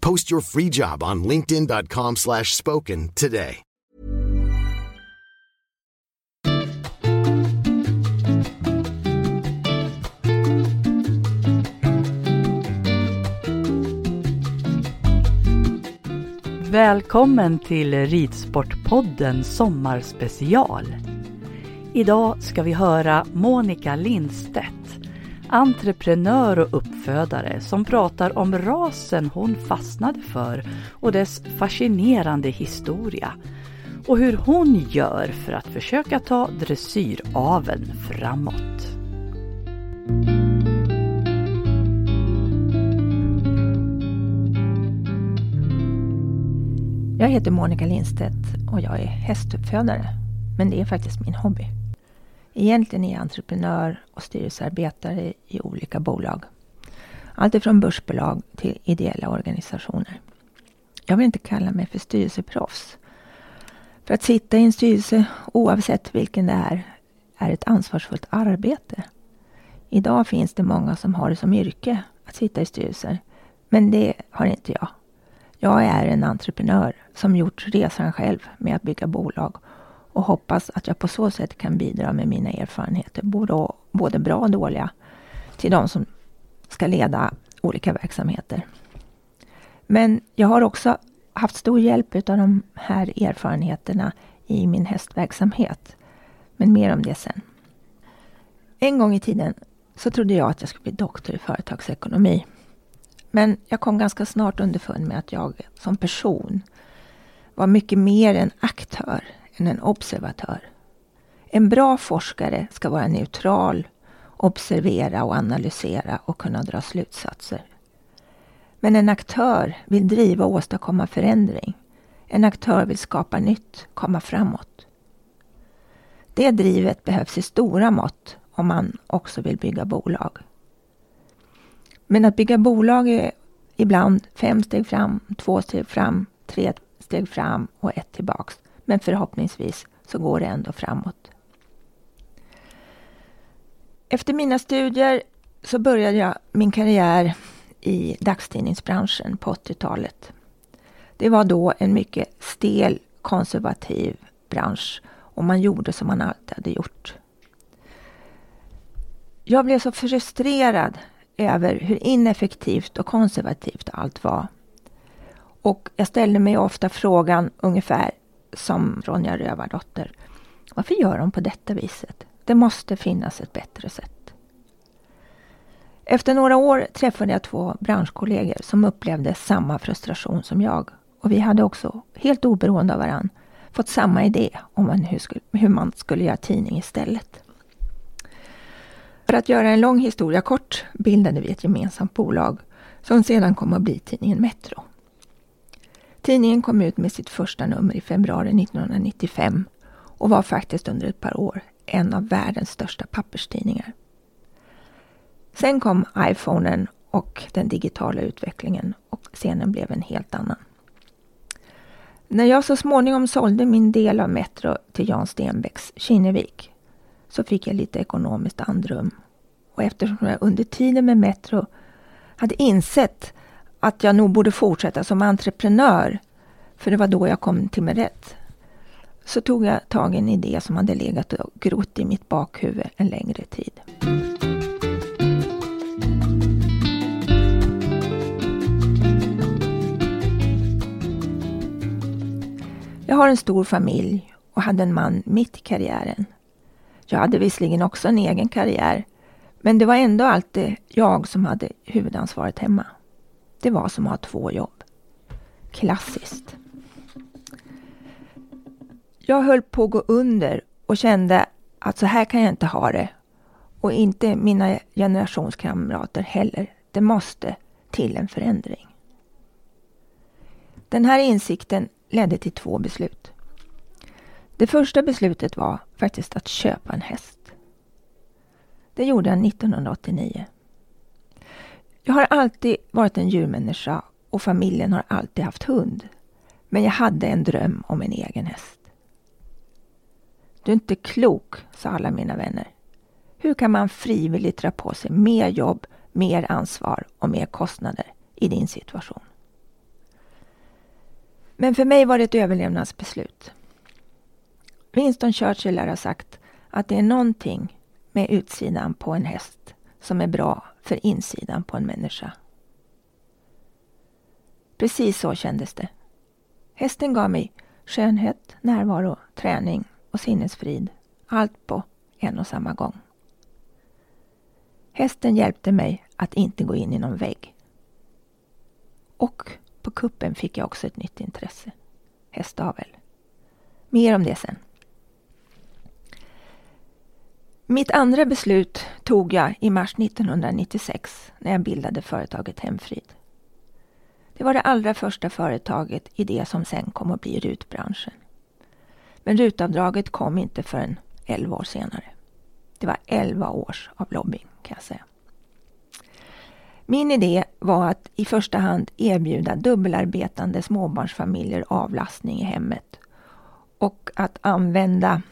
Post your free job on linkedin.com slash spoken today. Välkommen till Ridsportpodden Sommarspecial. Idag ska vi höra Monica Lindstedt, entreprenör och uppfödare som pratar om rasen hon fastnade för och dess fascinerande historia och hur hon gör för att försöka ta dressyraveln framåt. Jag heter Monica Lindstedt och jag är hästuppfödare. Men det är faktiskt min hobby. Egentligen är jag entreprenör och styrelsearbetare i olika bolag. Alltifrån börsbolag till ideella organisationer. Jag vill inte kalla mig för styrelseproffs. För att sitta i en styrelse, oavsett vilken det är, är ett ansvarsfullt arbete. Idag finns det många som har det som yrke att sitta i styrelser. Men det har inte jag. Jag är en entreprenör som gjort resan själv med att bygga bolag och hoppas att jag på så sätt kan bidra med mina erfarenheter, både, både bra och dåliga, till de som ska leda olika verksamheter. Men jag har också haft stor hjälp av de här erfarenheterna i min hästverksamhet. Men mer om det sen. En gång i tiden så trodde jag att jag skulle bli doktor i företagsekonomi. Men jag kom ganska snart underfund med att jag som person var mycket mer en aktör än en observatör. En bra forskare ska vara neutral, observera och analysera och kunna dra slutsatser. Men en aktör vill driva och åstadkomma förändring. En aktör vill skapa nytt, komma framåt. Det drivet behövs i stora mått om man också vill bygga bolag. Men att bygga bolag är ibland fem steg fram, två steg fram, tre steg fram och ett tillbaks. Men förhoppningsvis så går det ändå framåt. Efter mina studier så började jag min karriär i dagstidningsbranschen på 80-talet. Det var då en mycket stel, konservativ bransch och man gjorde som man alltid hade gjort. Jag blev så frustrerad över hur ineffektivt och konservativt allt var. Och jag ställde mig ofta frågan ungefär som Ronja Rövardotter. Varför gör de på detta viset? Det måste finnas ett bättre sätt. Efter några år träffade jag två branschkollegor som upplevde samma frustration som jag. Och vi hade också, helt oberoende av varann, fått samma idé om hur, skulle, hur man skulle göra tidning istället. För att göra en lång historia kort bildade vi ett gemensamt bolag som sedan kom att bli tidningen Metro. Tidningen kom ut med sitt första nummer i februari 1995 och var faktiskt under ett par år en av världens största papperstidningar. Sen kom iPhonen och den digitala utvecklingen och scenen blev en helt annan. När jag så småningom sålde min del av Metro till Jan Stenbecks Kinnevik så fick jag lite ekonomiskt andrum. Och eftersom jag under tiden med Metro hade insett att jag nog borde fortsätta som entreprenör, för det var då jag kom till mig rätt, så tog jag tag i en idé som hade legat och grott i mitt bakhuvud en längre tid. Jag har en stor familj och hade en man mitt i karriären. Jag hade visserligen också en egen karriär, men det var ändå alltid jag som hade huvudansvaret hemma. Det var som att ha två jobb. Klassiskt. Jag höll på att gå under och kände att så här kan jag inte ha det. Och inte mina generationskamrater heller. Det måste till en förändring. Den här insikten ledde till två beslut. Det första beslutet var faktiskt att köpa en häst. Det gjorde jag 1989. Jag har alltid varit en djurmänniska och familjen har alltid haft hund. Men jag hade en dröm om en egen häst. Du är inte klok, sa alla mina vänner. Hur kan man frivilligt dra på sig mer jobb, mer ansvar och mer kostnader i din situation? Men för mig var det ett överlevnadsbeslut. Winston Churchill lär ha sagt att det är någonting med utsidan på en häst som är bra för insidan på en människa. Precis så kändes det. Hästen gav mig skönhet, närvaro, träning och sinnesfrid. Allt på en och samma gång. Hästen hjälpte mig att inte gå in i någon vägg. Och på kuppen fick jag också ett nytt intresse. Hästavel. Mer om det sen. Mitt andra beslut tog jag i mars 1996 när jag bildade företaget Hemfrid. Det var det allra första företaget i det som sen kom att bli rutbranschen. Men rutavdraget kom inte förrän 11 år senare. Det var 11 års av lobbying kan jag säga. Min idé var att i första hand erbjuda dubbelarbetande småbarnsfamiljer avlastning i hemmet och att använda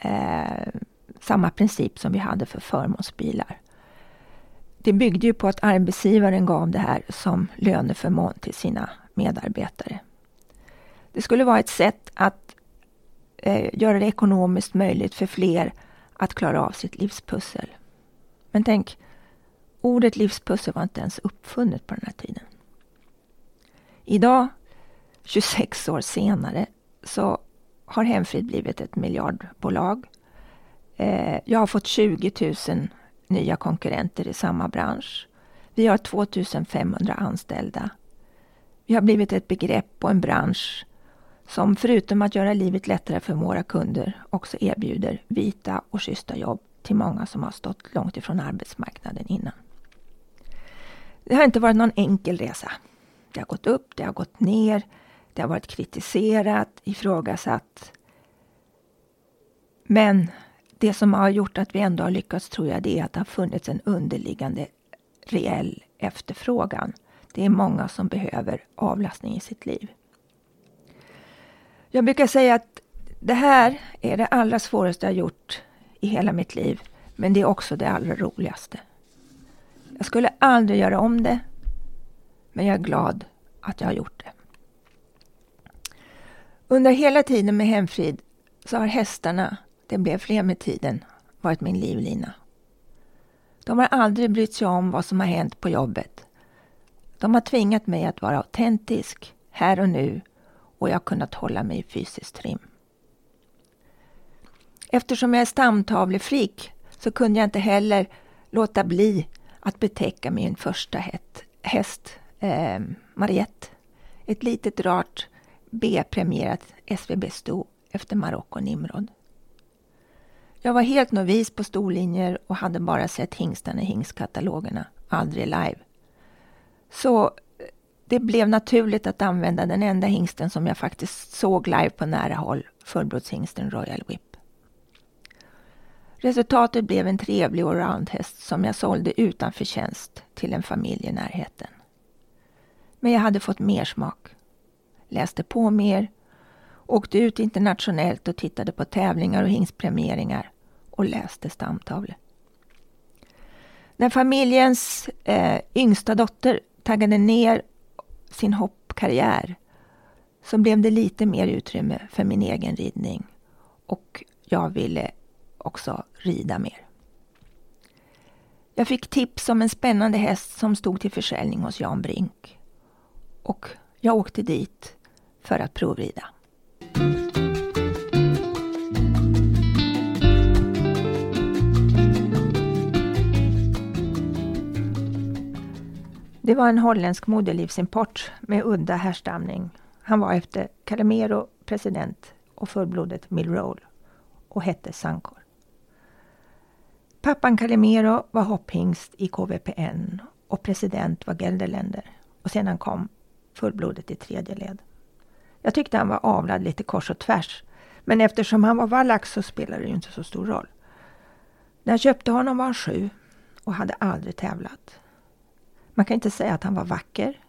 eh, samma princip som vi hade för förmånsbilar. Det byggde ju på att arbetsgivaren gav det här som löneförmån till sina medarbetare. Det skulle vara ett sätt att eh, göra det ekonomiskt möjligt för fler att klara av sitt livspussel. Men tänk, ordet livspussel var inte ens uppfunnet på den här tiden. Idag, 26 år senare, så har Hemfrid blivit ett miljardbolag Eh, jag har fått 20 000 nya konkurrenter i samma bransch. Vi har 2 500 anställda. Vi har blivit ett begrepp och en bransch som förutom att göra livet lättare för våra kunder också erbjuder vita och schyssta jobb till många som har stått långt ifrån arbetsmarknaden innan. Det har inte varit någon enkel resa. Det har gått upp, det har gått ner, det har varit kritiserat, ifrågasatt. Men det som har gjort att vi ändå har lyckats tror jag det är att det har funnits en underliggande reell efterfrågan. Det är många som behöver avlastning i sitt liv. Jag brukar säga att det här är det allra svåraste jag gjort i hela mitt liv. Men det är också det allra roligaste. Jag skulle aldrig göra om det. Men jag är glad att jag har gjort det. Under hela tiden med Hemfrid så har hästarna det blev fler med tiden, varit min livlina. De har aldrig brytt sig om vad som har hänt på jobbet. De har tvingat mig att vara autentisk, här och nu och jag har kunnat hålla mig i fysisk trim. Eftersom jag är stamtavlefrik så kunde jag inte heller låta bli att betäcka min första häst, eh, Mariette. Ett litet rart B-premierat SVB-sto efter Marocko Nimrod. Jag var helt novis på storlinjer och hade bara sett hingstarna i hingstkatalogerna, aldrig live. Så eh, det blev naturligt att använda den enda hingsten som jag faktiskt såg live på nära håll, fullblodshingsten Royal Whip. Resultatet blev en trevlig allroundhäst som jag sålde utan förtjänst till en familj i närheten. Men jag hade fått mer smak. läste på mer, åkte ut internationellt och tittade på tävlingar och hingstpremieringar och läste stamtavlor. När familjens eh, yngsta dotter taggade ner sin hoppkarriär så blev det lite mer utrymme för min egen ridning och jag ville också rida mer. Jag fick tips om en spännande häst som stod till försäljning hos Jan Brink. Och jag åkte dit för att provrida. Det var en holländsk moderlivsimport med udda härstamning. Han var efter Calimero president och fullblodet Millroll och hette Sankor. Pappan Calimero var hopphingst i KVPN och president var Gelderländer och sedan kom fullblodet i tredje led. Jag tyckte han var avlad lite kors och tvärs men eftersom han var vallack så spelade det ju inte så stor roll. När jag köpte honom var han sju och hade aldrig tävlat. Man kan inte säga att han var vacker,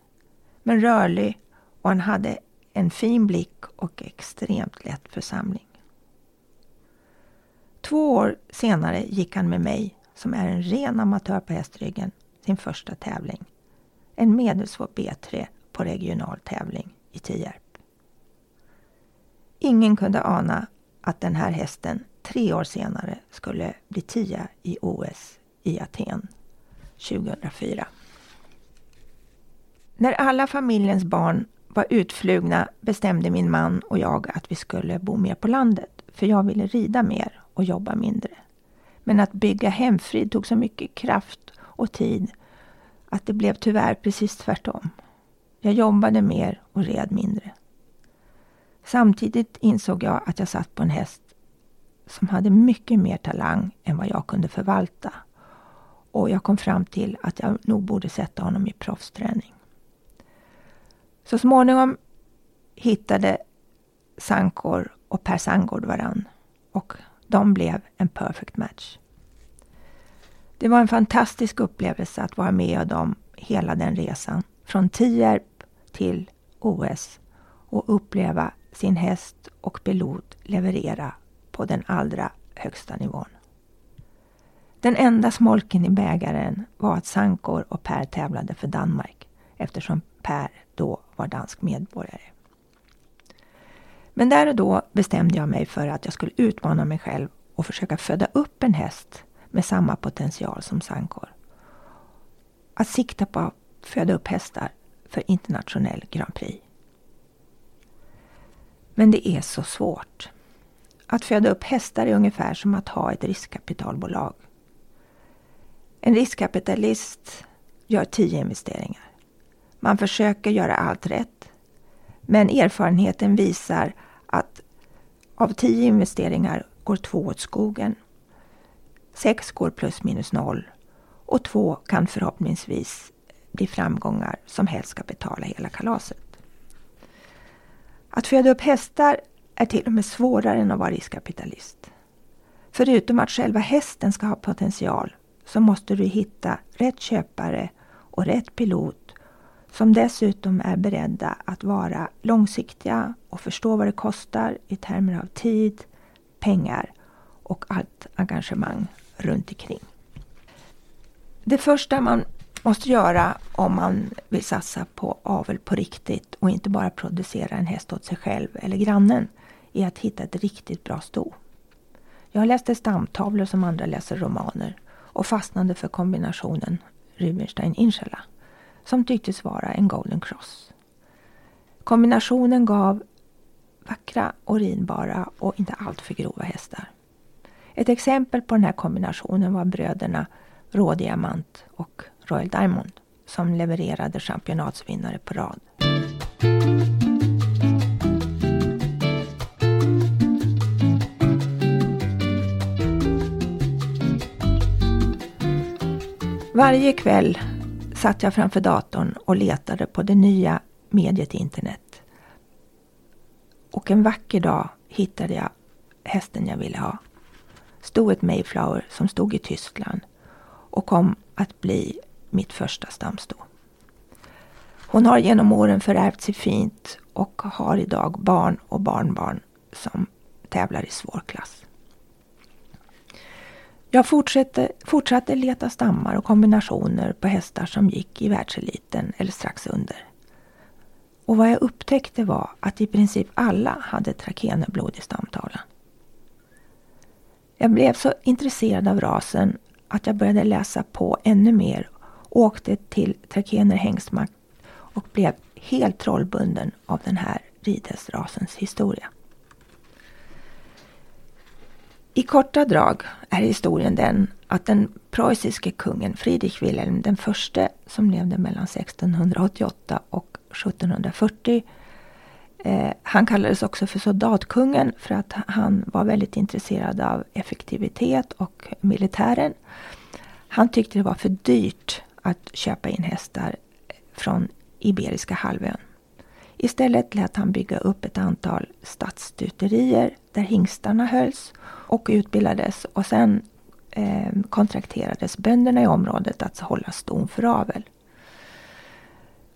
men rörlig och han hade en fin blick och extremt lätt för samling. Två år senare gick han med mig, som är en ren amatör på hästryggen, sin första tävling. En medelsvår B3 på regional tävling i Tierp. Ingen kunde ana att den här hästen tre år senare skulle bli tia i OS i Aten 2004. När alla familjens barn var utflugna bestämde min man och jag att vi skulle bo mer på landet, för jag ville rida mer och jobba mindre. Men att bygga hemfrid tog så mycket kraft och tid att det blev tyvärr precis tvärtom. Jag jobbade mer och red mindre. Samtidigt insåg jag att jag satt på en häst som hade mycket mer talang än vad jag kunde förvalta. Och jag kom fram till att jag nog borde sätta honom i proffsträning. Så småningom hittade Sankor och Per Sangård varann och de blev en perfect match. Det var en fantastisk upplevelse att vara med om hela den resan. Från Tierp till OS och uppleva sin häst och pilot leverera på den allra högsta nivån. Den enda smolken i bägaren var att Sankor och Per tävlade för Danmark eftersom Per då var dansk medborgare. Men där och då bestämde jag mig för att jag skulle utmana mig själv och försöka föda upp en häst med samma potential som Sankor. Att sikta på att föda upp hästar för internationell Grand Prix. Men det är så svårt. Att föda upp hästar är ungefär som att ha ett riskkapitalbolag. En riskkapitalist gör tio investeringar. Man försöker göra allt rätt. Men erfarenheten visar att av tio investeringar går två åt skogen. Sex går plus minus noll och två kan förhoppningsvis bli framgångar som helst ska betala hela kalaset. Att föda upp hästar är till och med svårare än att vara riskkapitalist. Förutom att själva hästen ska ha potential så måste du hitta rätt köpare och rätt pilot som dessutom är beredda att vara långsiktiga och förstå vad det kostar i termer av tid, pengar och allt engagemang runt omkring. Det första man måste göra om man vill satsa på avel på riktigt och inte bara producera en häst åt sig själv eller grannen är att hitta ett riktigt bra sto. Jag läste stamtavlor som andra läser romaner och fastnade för kombinationen Rubinstein-Inshallah som tycktes vara en Golden Cross. Kombinationen gav vackra och ridbara och inte alltför grova hästar. Ett exempel på den här kombinationen var bröderna Rådiamant och Royal Diamond som levererade championatsvinnare på rad. Varje kväll satt jag framför datorn och letade på det nya mediet internet. Och en vacker dag hittade jag hästen jag ville ha. Stod ett Mayflower som stod i Tyskland och kom att bli mitt första stamsto. Hon har genom åren förärvt sig fint och har idag barn och barnbarn som tävlar i svår klass. Jag fortsatte, fortsatte leta stammar och kombinationer på hästar som gick i världseliten eller strax under. Och vad jag upptäckte var att i princip alla hade trakenerblod i stamtavlan. Jag blev så intresserad av rasen att jag började läsa på ännu mer och åkte till Trakener hängstmakt och blev helt trollbunden av den här ridhästrasens historia. I korta drag är historien den att den preussiske kungen Friedrich Wilhelm den förste som levde mellan 1688 och 1740 eh, han kallades också för soldatkungen för att han var väldigt intresserad av effektivitet och militären. Han tyckte det var för dyrt att köpa in hästar från Iberiska halvön. Istället lät han bygga upp ett antal stadsstuterier där hingstarna hölls och utbildades och sen eh, kontrakterades bönderna i området att hålla ston för avel.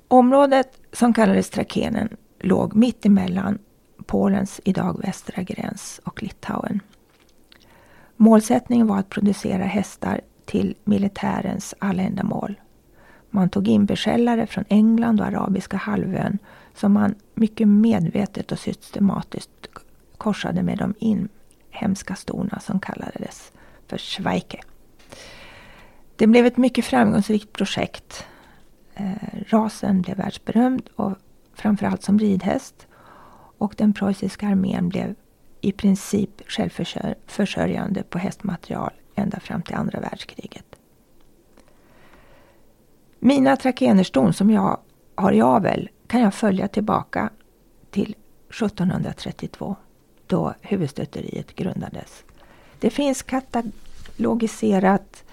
Området som kallades Trakenen låg mitt emellan Polens idag västra gräns och Litauen. Målsättningen var att producera hästar till militärens alla ändamål. Man tog in beskällare från England och Arabiska halvön som man mycket medvetet och systematiskt korsade med de inhemska storna som kallades för Schweike. Det blev ett mycket framgångsrikt projekt. Eh, rasen blev världsberömd och framförallt som ridhäst. Och den preussiska armén blev i princip självförsörjande på hästmaterial ända fram till andra världskriget. Mina trakenerston som jag har i avel kan jag följa tillbaka till 1732 då huvudstöteriet grundades. Det finns katalogiserat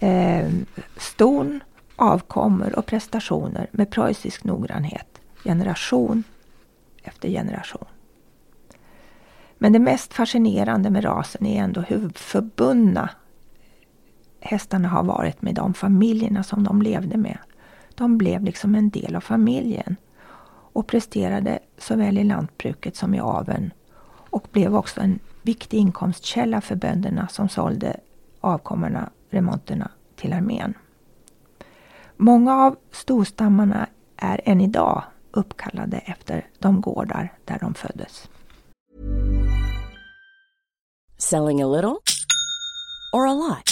eh, ston, avkommor och prestationer med preussisk noggrannhet generation efter generation. Men det mest fascinerande med rasen är ändå hur förbundna hästarna har varit med de familjerna som de levde med. De blev liksom en del av familjen och presterade såväl i lantbruket som i aveln och blev också en viktig inkomstkälla för bönderna som sålde avkommorna, remonterna, till armén. Många av storstammarna är än idag uppkallade efter de gårdar där de föddes. Selling a little or a lot?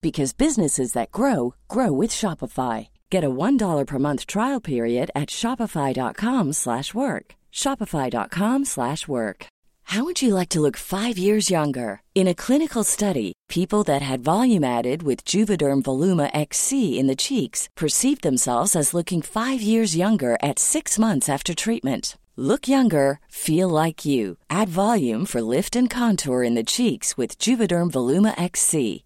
because businesses that grow grow with Shopify. Get a $1 per month trial period at Shopify.com slash work. Shopify.com slash work. How would you like to look 5 years younger? In a clinical study, people that had volume added with Juvederm Voluma XC in the cheeks perceived themselves as looking 5 years younger at 6 months after treatment. Look younger, feel like you. Add volume for lift and contour in the cheeks with Juvederm Voluma XC.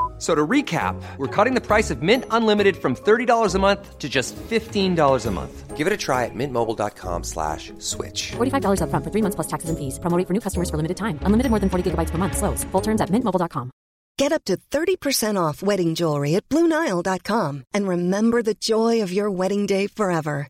So to recap, we're cutting the price of Mint Unlimited from $30 a month to just $15 a month. Give it a try at mintmobile.com slash switch. $45 upfront for three months plus taxes and fees. Promo for new customers for limited time. Unlimited more than 40 gigabytes per month. Slows. Full terms at mintmobile.com. Get up to 30% off wedding jewelry at BlueNile.com and remember the joy of your wedding day forever.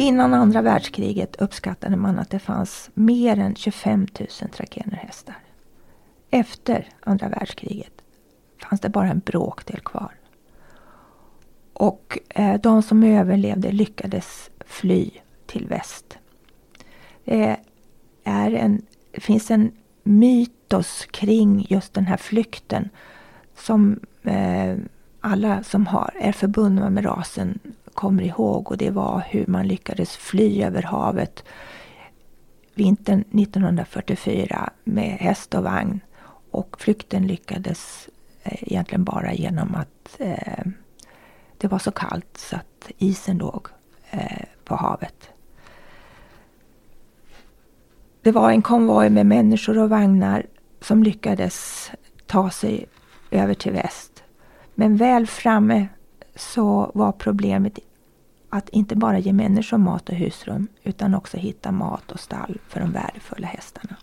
Innan andra världskriget uppskattade man att det fanns mer än 25 000 trakenerhästar. Efter andra världskriget fanns det bara en bråkdel kvar. Och eh, de som överlevde lyckades fly till väst. Det, är en, det finns en mytos kring just den här flykten som eh, alla som har, är förbundna med rasen kommer ihåg och det var hur man lyckades fly över havet vintern 1944 med häst och vagn. Och flykten lyckades eh, egentligen bara genom att eh, det var så kallt så att isen låg eh, på havet. Det var en konvoj med människor och vagnar som lyckades ta sig över till väst. Men väl framme så var problemet att inte bara ge människor mat och husrum utan också hitta mat och stall för de värdefulla hästarna.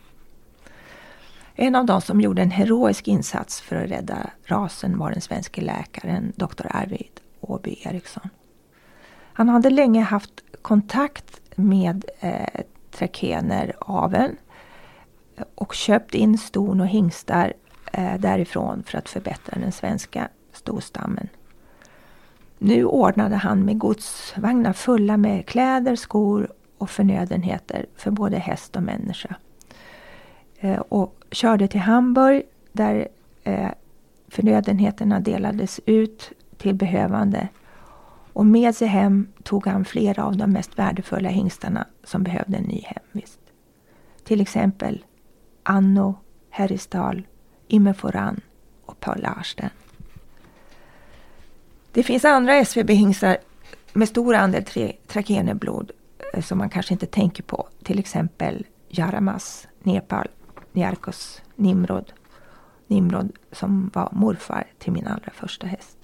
En av de som gjorde en heroisk insats för att rädda rasen var den svenske läkaren Dr. Arvid Åby Eriksson. Han hade länge haft kontakt med eh, trakener och köpt in ston och hingstar eh, därifrån för att förbättra den svenska storstammen. Nu ordnade han med godsvagnar fulla med kläder, skor och förnödenheter för både häst och människa. Eh, och körde till Hamburg där eh, förnödenheterna delades ut till behövande. Och med sig hem tog han flera av de mest värdefulla hingstarna som behövde en ny hemvist. Till exempel Anno, Herristal, Immeforan och Paul Larsten. Det finns andra SVB-hingstar med stor andel trakenerblod eh, som man kanske inte tänker på. Till exempel Jaramas, Nepal, Niarkos, Nimrod. Nimrod som var morfar till min allra första häst.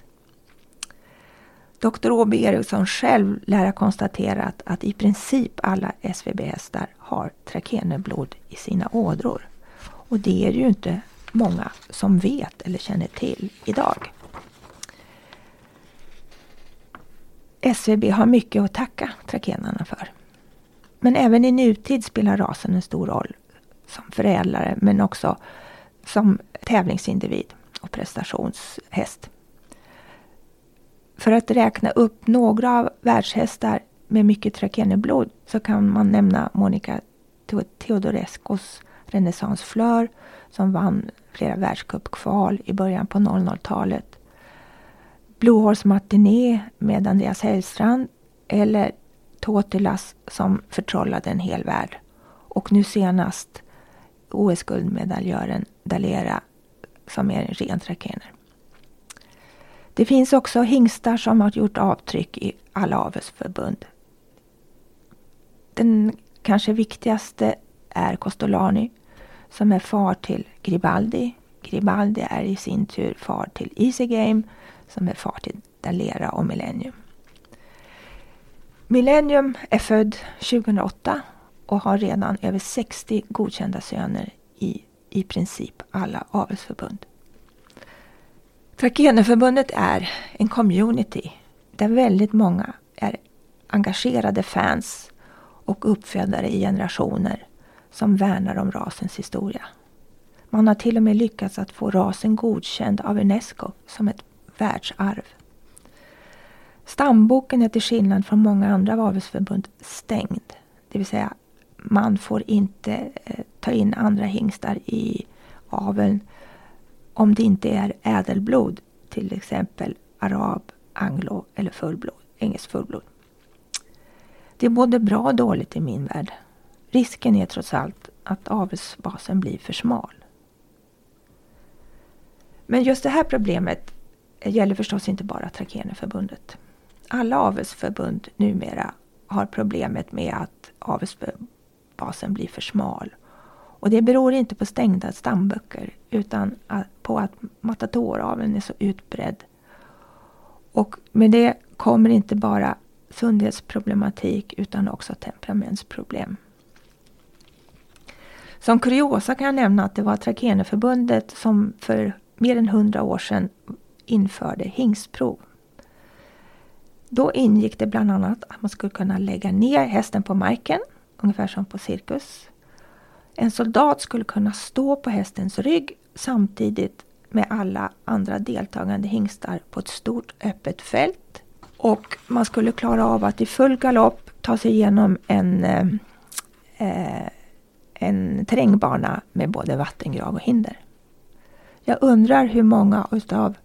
Dr. Åby Eriksson själv lär ha konstaterat att i princip alla SVB-hästar har trakenerblod i sina ådror. Och det är ju inte många som vet eller känner till idag. SVB har mycket att tacka trakenarna för. Men även i nutid spelar rasen en stor roll som förädlare men också som tävlingsindivid och prestationshäst. För att räkna upp några av världshästar med mycket trakenerblod så kan man nämna Monica Teodoreskos Renaissance Fleur som vann flera världscupkval i början på 00-talet Blue Horse med Andreas Hellstrand eller Totilas som förtrollade en hel värld. Och nu senast OS-guldmedaljören Dalera som är en ren trakener. Det finns också hingstar som har gjort avtryck i alla avelsförbund. Den kanske viktigaste är Costolani som är far till Gribaldi. Gribaldi är i sin tur far till Easy Game som är far till Dalera och Millennium. Millennium är född 2008 och har redan över 60 godkända söner i i princip alla avelsförbund. Trakeneförbundet är en community där väldigt många är engagerade fans och uppfödare i generationer som värnar om rasens historia. Man har till och med lyckats att få rasen godkänd av Unesco som ett världsarv. Stamboken är till skillnad från många andra avelsförbund stängd. Det vill säga man får inte eh, ta in andra hingstar i aveln om det inte är ädelblod, till exempel arab, anglo eller fullblod, engelsk fullblod. Det är både bra och dåligt i min värld. Risken är trots allt att avelsbasen blir för smal. Men just det här problemet gäller förstås inte bara Trakeneförbundet. Alla avelsförbund numera har problemet med att avelsbasen blir för smal. Och det beror inte på stängda stamböcker utan på att matatoraveln är så utbredd. Och med det kommer inte bara sundhetsproblematik utan också temperamentsproblem. Som kuriosa kan jag nämna att det var Trakeneförbundet som för mer än hundra år sedan införde hingstprov. Då ingick det bland annat att man skulle kunna lägga ner hästen på marken, ungefär som på cirkus. En soldat skulle kunna stå på hästens rygg samtidigt med alla andra deltagande hingstar på ett stort öppet fält. Och man skulle klara av att i full galopp ta sig igenom en, eh, eh en terrängbana med både vattengrav och hinder. Jag undrar hur många utav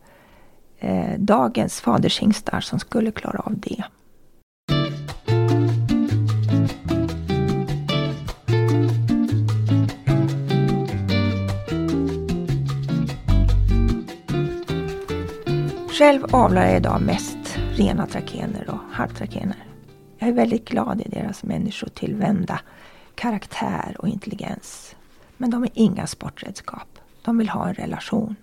eh, dagens fadershingstar som skulle klara av det. Själv avlar jag idag mest rena trakener och halvtrakener. Jag är väldigt glad i deras människotillvända karaktär och intelligens. Men de är inga sportredskap. De vill ha en relation.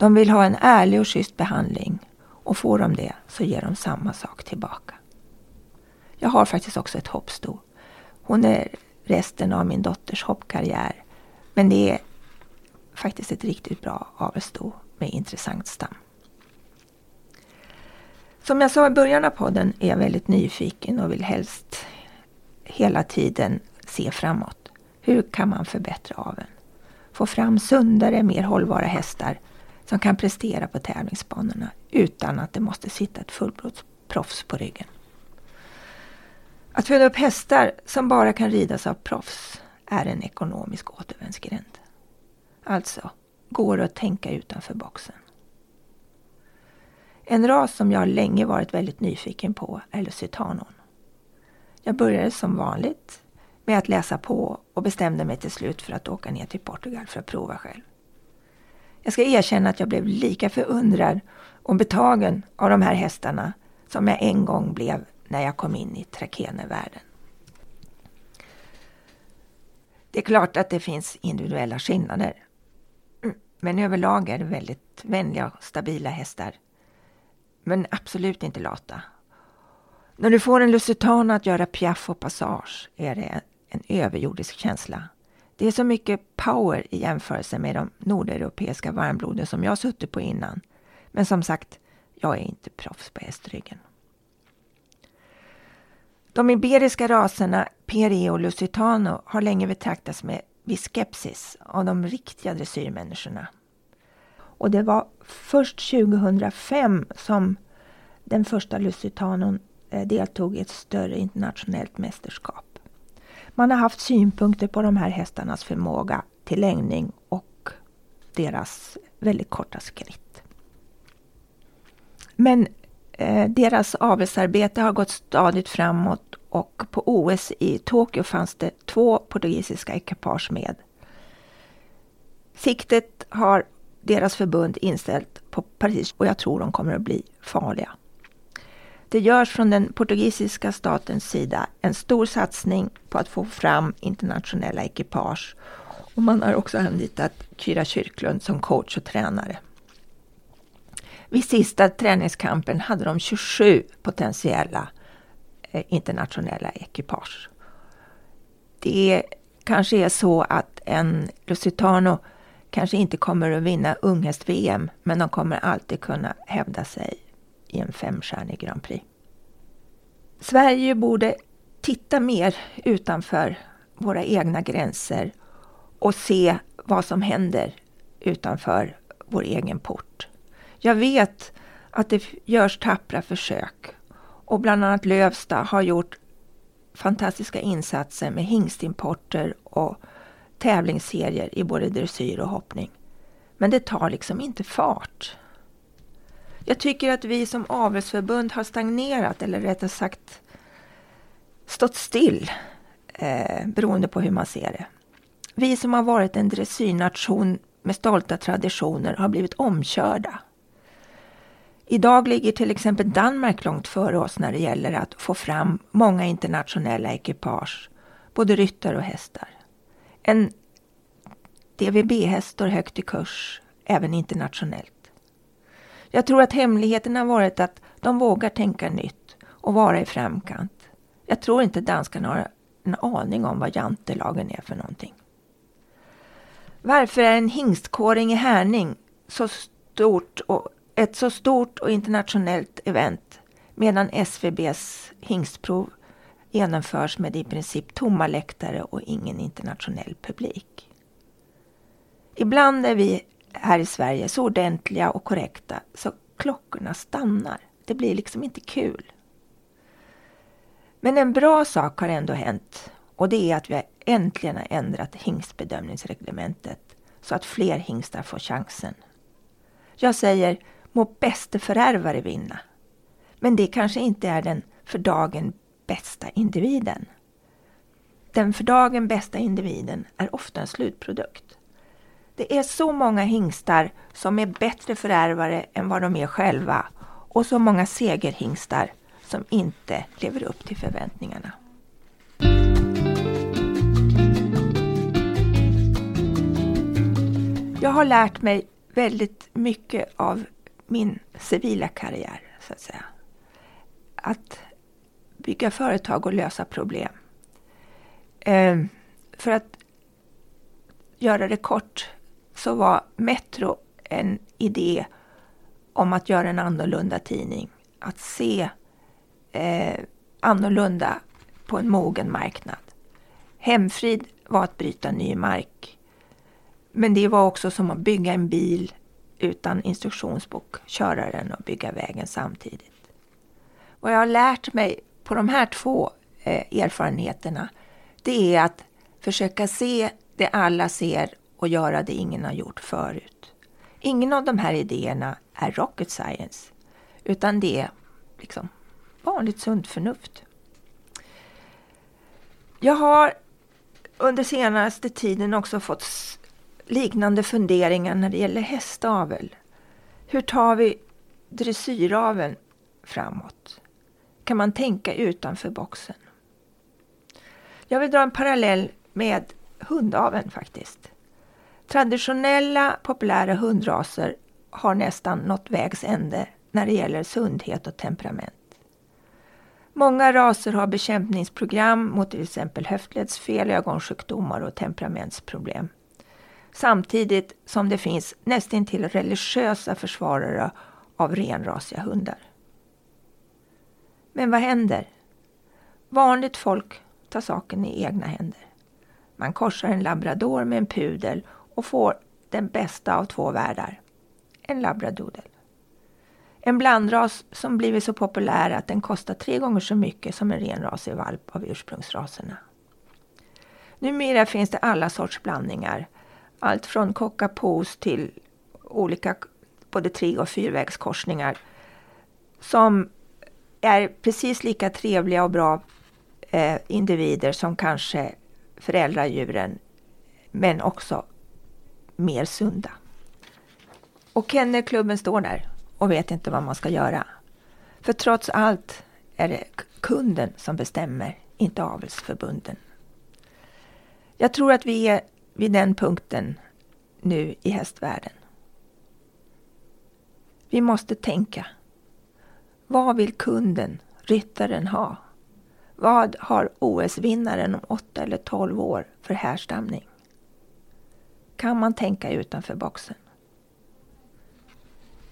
De vill ha en ärlig och schysst behandling och får de det så ger de samma sak tillbaka. Jag har faktiskt också ett hoppsto. Hon är resten av min dotters hoppkarriär. Men det är faktiskt ett riktigt bra avelssto med intressant stam. Som jag sa i början av podden är jag väldigt nyfiken och vill helst hela tiden se framåt. Hur kan man förbättra aveln? Få fram sundare, mer hållbara hästar som kan prestera på tävlingsbanorna utan att det måste sitta ett fullblodsproffs på ryggen. Att föda upp hästar som bara kan ridas av proffs är en ekonomisk återvändsgränd. Alltså, går det att tänka utanför boxen. En ras som jag länge varit väldigt nyfiken på är Lusitanon. Jag började som vanligt med att läsa på och bestämde mig till slut för att åka ner till Portugal för att prova själv. Jag ska erkänna att jag blev lika förundrad och betagen av de här hästarna som jag en gång blev när jag kom in i trakenevärlden. Det är klart att det finns individuella skillnader. Men överlag är det väldigt vänliga och stabila hästar. Men absolut inte lata. När du får en lusitan att göra piaff och passage är det en överjordisk känsla. Det är så mycket power i jämförelse med de nordeuropeiska varmbloden som jag suttit på innan. Men som sagt, jag är inte proffs på hästryggen. De iberiska raserna peri och Lusitano har länge betraktats med viss skepsis av de riktiga dressyrmänniskorna. Och det var först 2005 som den första Lusitanon eh, deltog i ett större internationellt mästerskap. Man har haft synpunkter på de här hästarnas förmåga till längning och deras väldigt korta skritt. Men eh, deras avelsarbete har gått stadigt framåt och på OS i Tokyo fanns det två portugisiska ekipage med. Siktet har deras förbund inställt på Paris och jag tror de kommer att bli farliga. Det görs från den portugisiska statens sida en stor satsning på att få fram internationella ekipage. Och man har också anlitat Kyra Kyrklund som coach och tränare. Vid sista träningskampen hade de 27 potentiella eh, internationella ekipage. Det kanske är så att en Lusitano kanske inte kommer att vinna unghäst-VM, men de kommer alltid kunna hävda sig i en femstjärnig Grand Prix. Sverige borde titta mer utanför våra egna gränser och se vad som händer utanför vår egen port. Jag vet att det görs tappra försök och bland annat Lövsta har gjort fantastiska insatser med hingstimporter och tävlingsserier i både dressyr och hoppning. Men det tar liksom inte fart. Jag tycker att vi som avelsförbund har stagnerat eller rättare sagt stått still eh, beroende på hur man ser det. Vi som har varit en dressyrnation med stolta traditioner har blivit omkörda. Idag ligger till exempel Danmark långt före oss när det gäller att få fram många internationella ekipage, både ryttare och hästar. En DVB-häst står högt i kurs, även internationellt. Jag tror att hemligheten har varit att de vågar tänka nytt och vara i framkant. Jag tror inte danskarna har en aning om vad jantelagen är för någonting. Varför är en hingstkåring i Härning så stort och ett så stort och internationellt event medan SVBs hingstprov genomförs med i princip tomma läktare och ingen internationell publik. Ibland är vi här i Sverige så ordentliga och korrekta så klockorna stannar. Det blir liksom inte kul. Men en bra sak har ändå hänt och det är att vi äntligen har ändrat hingstbedömningsreglementet så att fler hingstar får chansen. Jag säger må bäste förärvare vinna. Men det kanske inte är den för dagen bästa individen. Den för dagen bästa individen är ofta en slutprodukt. Det är så många hingstar som är bättre förärvare än vad de är själva och så många segerhingstar som inte lever upp till förväntningarna. Jag har lärt mig väldigt mycket av min civila karriär, så att säga. Att bygga företag och lösa problem. Ehm, för att göra det kort så var Metro en idé om att göra en annorlunda tidning. Att se eh, annorlunda på en mogen marknad. Hemfrid var att bryta ny mark. Men det var också som att bygga en bil utan instruktionsbok, köra den och bygga vägen samtidigt. Vad jag har lärt mig på de här två eh, erfarenheterna, det är att försöka se det alla ser och göra det ingen har gjort förut. Ingen av de här idéerna är rocket science, utan det är liksom vanligt sunt förnuft. Jag har under senaste tiden också fått liknande funderingar när det gäller hästavel. Hur tar vi dressyraveln framåt? Kan man tänka utanför boxen? Jag vill dra en parallell med hundaveln faktiskt. Traditionella populära hundraser har nästan nått vägs ände när det gäller sundhet och temperament. Många raser har bekämpningsprogram mot till exempel höftledsfel, ögonsjukdomar och temperamentsproblem. Samtidigt som det finns nästintill religiösa försvarare av renrasiga hundar. Men vad händer? Vanligt folk tar saken i egna händer. Man korsar en labrador med en pudel och får den bästa av två världar. En labradoodle. En blandras som blivit så populär att den kostar tre gånger så mycket som en renrasig valp av ursprungsraserna. Numera finns det alla sorts blandningar. Allt från cockapos till olika både tre och fyrvägskorsningar som är precis lika trevliga och bra eh, individer som kanske föräldradjuren men också mer sunda. Och Kennelklubben står där och vet inte vad man ska göra. För trots allt är det kunden som bestämmer, inte avelsförbunden. Jag tror att vi är vid den punkten nu i hästvärlden. Vi måste tänka. Vad vill kunden, ryttaren, ha? Vad har OS-vinnaren om 8 eller 12 år för härstamning? Kan man tänka utanför boxen.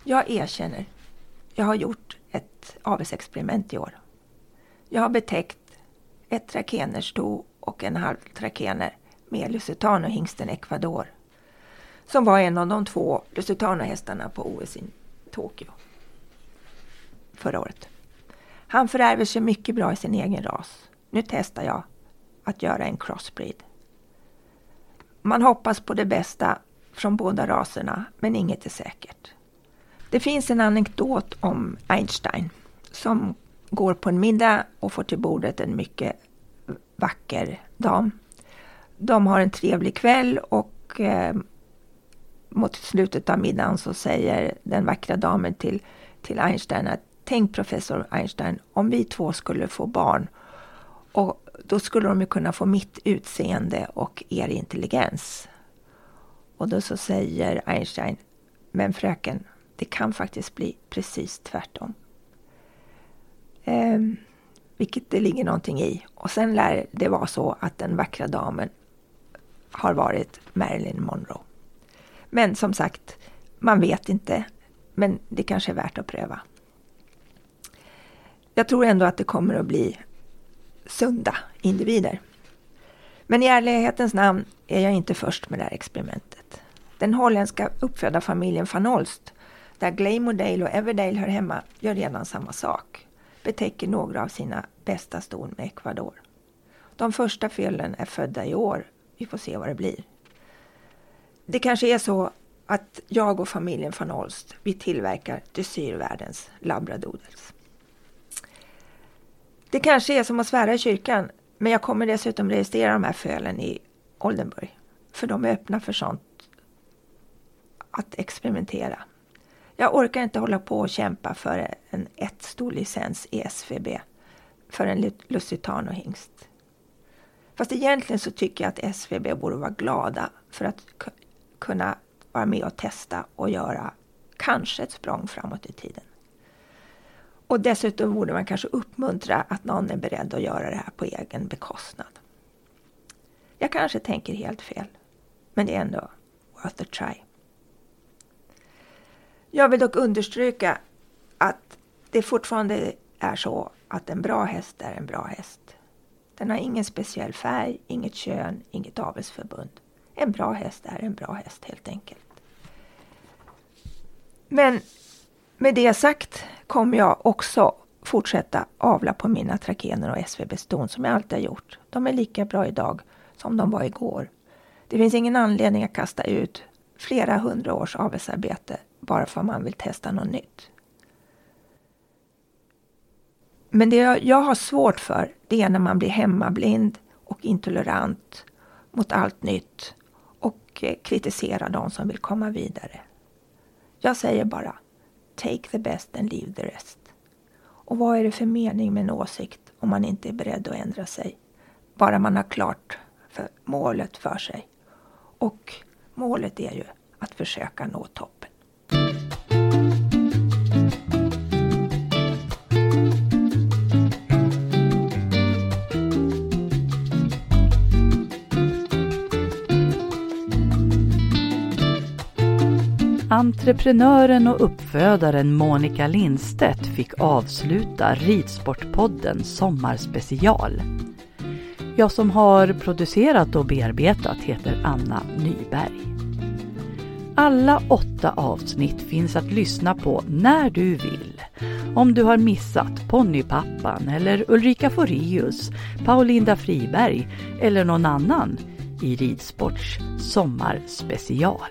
Jag erkänner, jag har gjort ett avelsexperiment i år. Jag har betäckt ett trakenersto och en halv trakener med Lusitano-hingsten Ecuador som var en av de två Lusitano-hästarna på OS i Tokyo förra året. Han förärver sig mycket bra i sin egen ras. Nu testar jag att göra en crossbreed. Man hoppas på det bästa från båda raserna, men inget är säkert. Det finns en anekdot om Einstein som går på en middag och får till bordet en mycket vacker dam. De har en trevlig kväll och eh, mot slutet av middagen så säger den vackra damen till, till Einstein att tänk professor Einstein, om vi två skulle få barn och då skulle de ju kunna få mitt utseende och er intelligens. Och då så säger Einstein, men fröken, det kan faktiskt bli precis tvärtom. Eh, vilket det ligger någonting i. Och sen lär det vara så att den vackra damen har varit Marilyn Monroe. Men som sagt, man vet inte. Men det kanske är värt att pröva. Jag tror ändå att det kommer att bli sunda individer. Men i ärlighetens namn är jag inte först med det här experimentet. Den holländska uppfödarfamiljen van Olst, där Glamourdale och Everdale hör hemma, gör redan samma sak. Betäcker några av sina bästa ston med Ecuador. De första fyllen är födda i år. Vi får se vad det blir. Det kanske är så att jag och familjen van Olst, vi tillverkar dressyrvärldens labradoodles. Det kanske är som att svära i kyrkan, men jag kommer dessutom registrera de här fölen i Oldenburg. För de är öppna för sånt. Att experimentera. Jag orkar inte hålla på och kämpa för en ett stor licens i SVB för en Lusitano-hingst. Fast egentligen så tycker jag att SVB borde vara glada för att kunna vara med och testa och göra kanske ett språng framåt i tiden. Och dessutom borde man kanske uppmuntra att någon är beredd att göra det här på egen bekostnad. Jag kanske tänker helt fel, men det är ändå worth a try. Jag vill dock understryka att det fortfarande är så att en bra häst är en bra häst. Den har ingen speciell färg, inget kön, inget avelsförbund. En bra häst är en bra häst helt enkelt. Men med det sagt kommer jag också fortsätta avla på mina trakener och SVB-ston som jag alltid har gjort. De är lika bra idag som de var igår. Det finns ingen anledning att kasta ut flera hundra års avelsarbete bara för att man vill testa något nytt. Men det jag har svårt för, det är när man blir hemmablind och intolerant mot allt nytt och eh, kritiserar de som vill komma vidare. Jag säger bara Take the best and leave the rest. Och vad är det för mening med en åsikt om man inte är beredd att ändra sig? Bara man har klart för målet för sig. Och målet är ju att försöka nå toppen. Entreprenören och uppfödaren Monica Lindstedt fick avsluta Ridsportpodden Sommarspecial. Jag som har producerat och bearbetat heter Anna Nyberg. Alla åtta avsnitt finns att lyssna på när du vill. Om du har missat Ponnypappan eller Ulrika Forius, Paulinda Friberg eller någon annan i Ridsports sommarspecial.